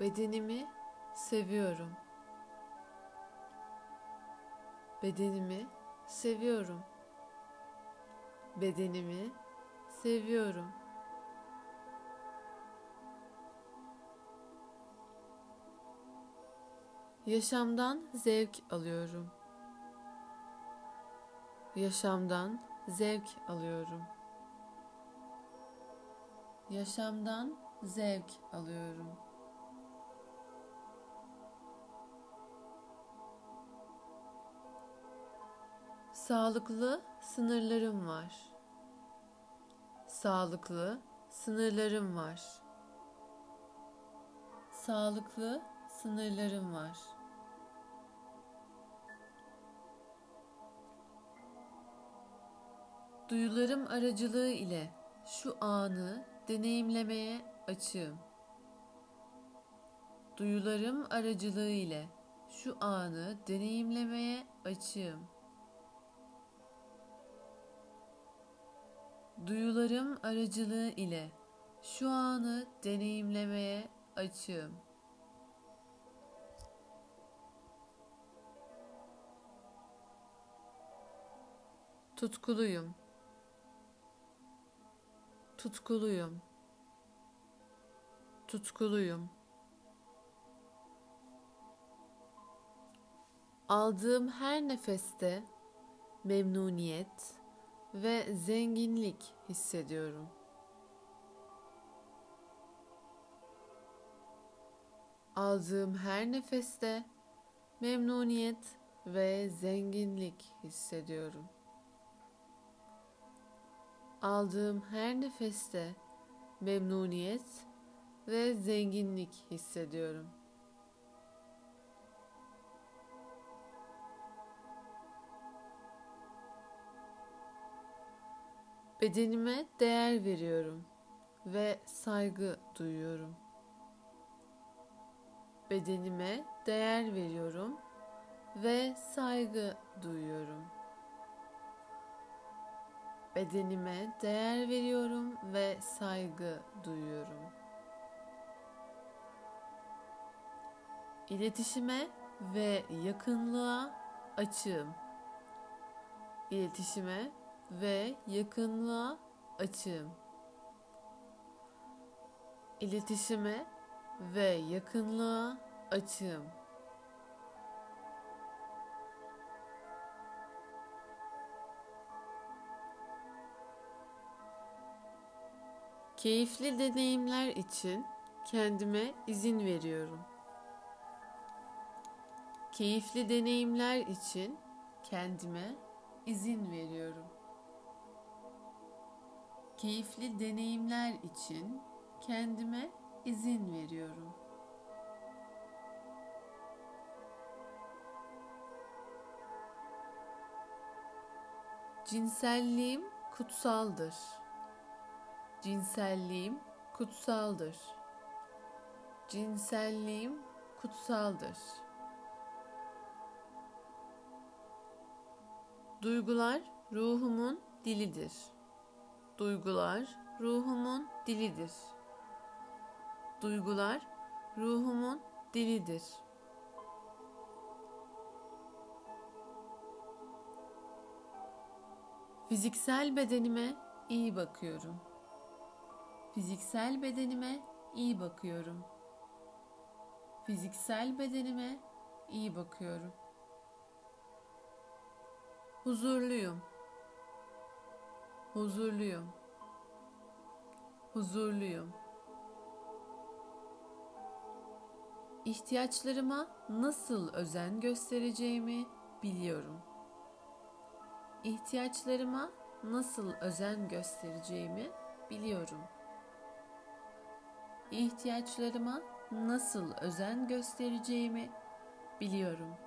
Bedenimi seviyorum. Bedenimi seviyorum. Bedenimi seviyorum. Yaşamdan zevk alıyorum. Yaşamdan zevk alıyorum. Yaşamdan zevk alıyorum. Sağlıklı sınırlarım var. Sağlıklı sınırlarım var. Sağlıklı sınırlarım var. Duyularım aracılığı ile şu anı deneyimlemeye açığım. Duyularım aracılığı ile şu anı deneyimlemeye açığım. Duyularım aracılığı ile şu anı deneyimlemeye açığım. Tutkuluyum. Tutkuluyum. Tutkuluyum. Aldığım her nefeste memnuniyet ve zenginlik hissediyorum. Aldığım her nefeste memnuniyet ve zenginlik hissediyorum. Aldığım her nefeste memnuniyet ve zenginlik hissediyorum. Bedenime değer veriyorum ve saygı duyuyorum. Bedenime değer veriyorum ve saygı duyuyorum. Bedenime değer veriyorum ve saygı duyuyorum. İletişime ve yakınlığa açığım. İletişime ve yakınlığa açığım. İletişime ve yakınlığa açığım. Keyifli deneyimler için kendime izin veriyorum. Keyifli deneyimler için kendime izin veriyorum. Keyifli deneyimler için kendime izin veriyorum. Cinselliğim kutsaldır. Cinselliğim kutsaldır. Cinselliğim kutsaldır. Duygular ruhumun dilidir. Duygular ruhumun dilidir. Duygular ruhumun dilidir. Fiziksel bedenime iyi bakıyorum. Fiziksel bedenime iyi bakıyorum. Fiziksel bedenime iyi bakıyorum. Huzurluyum. Huzurluyum. Huzurluyum. İhtiyaçlarıma nasıl özen göstereceğimi biliyorum. İhtiyaçlarıma nasıl özen göstereceğimi biliyorum. İhtiyaçlarıma nasıl özen göstereceğimi biliyorum.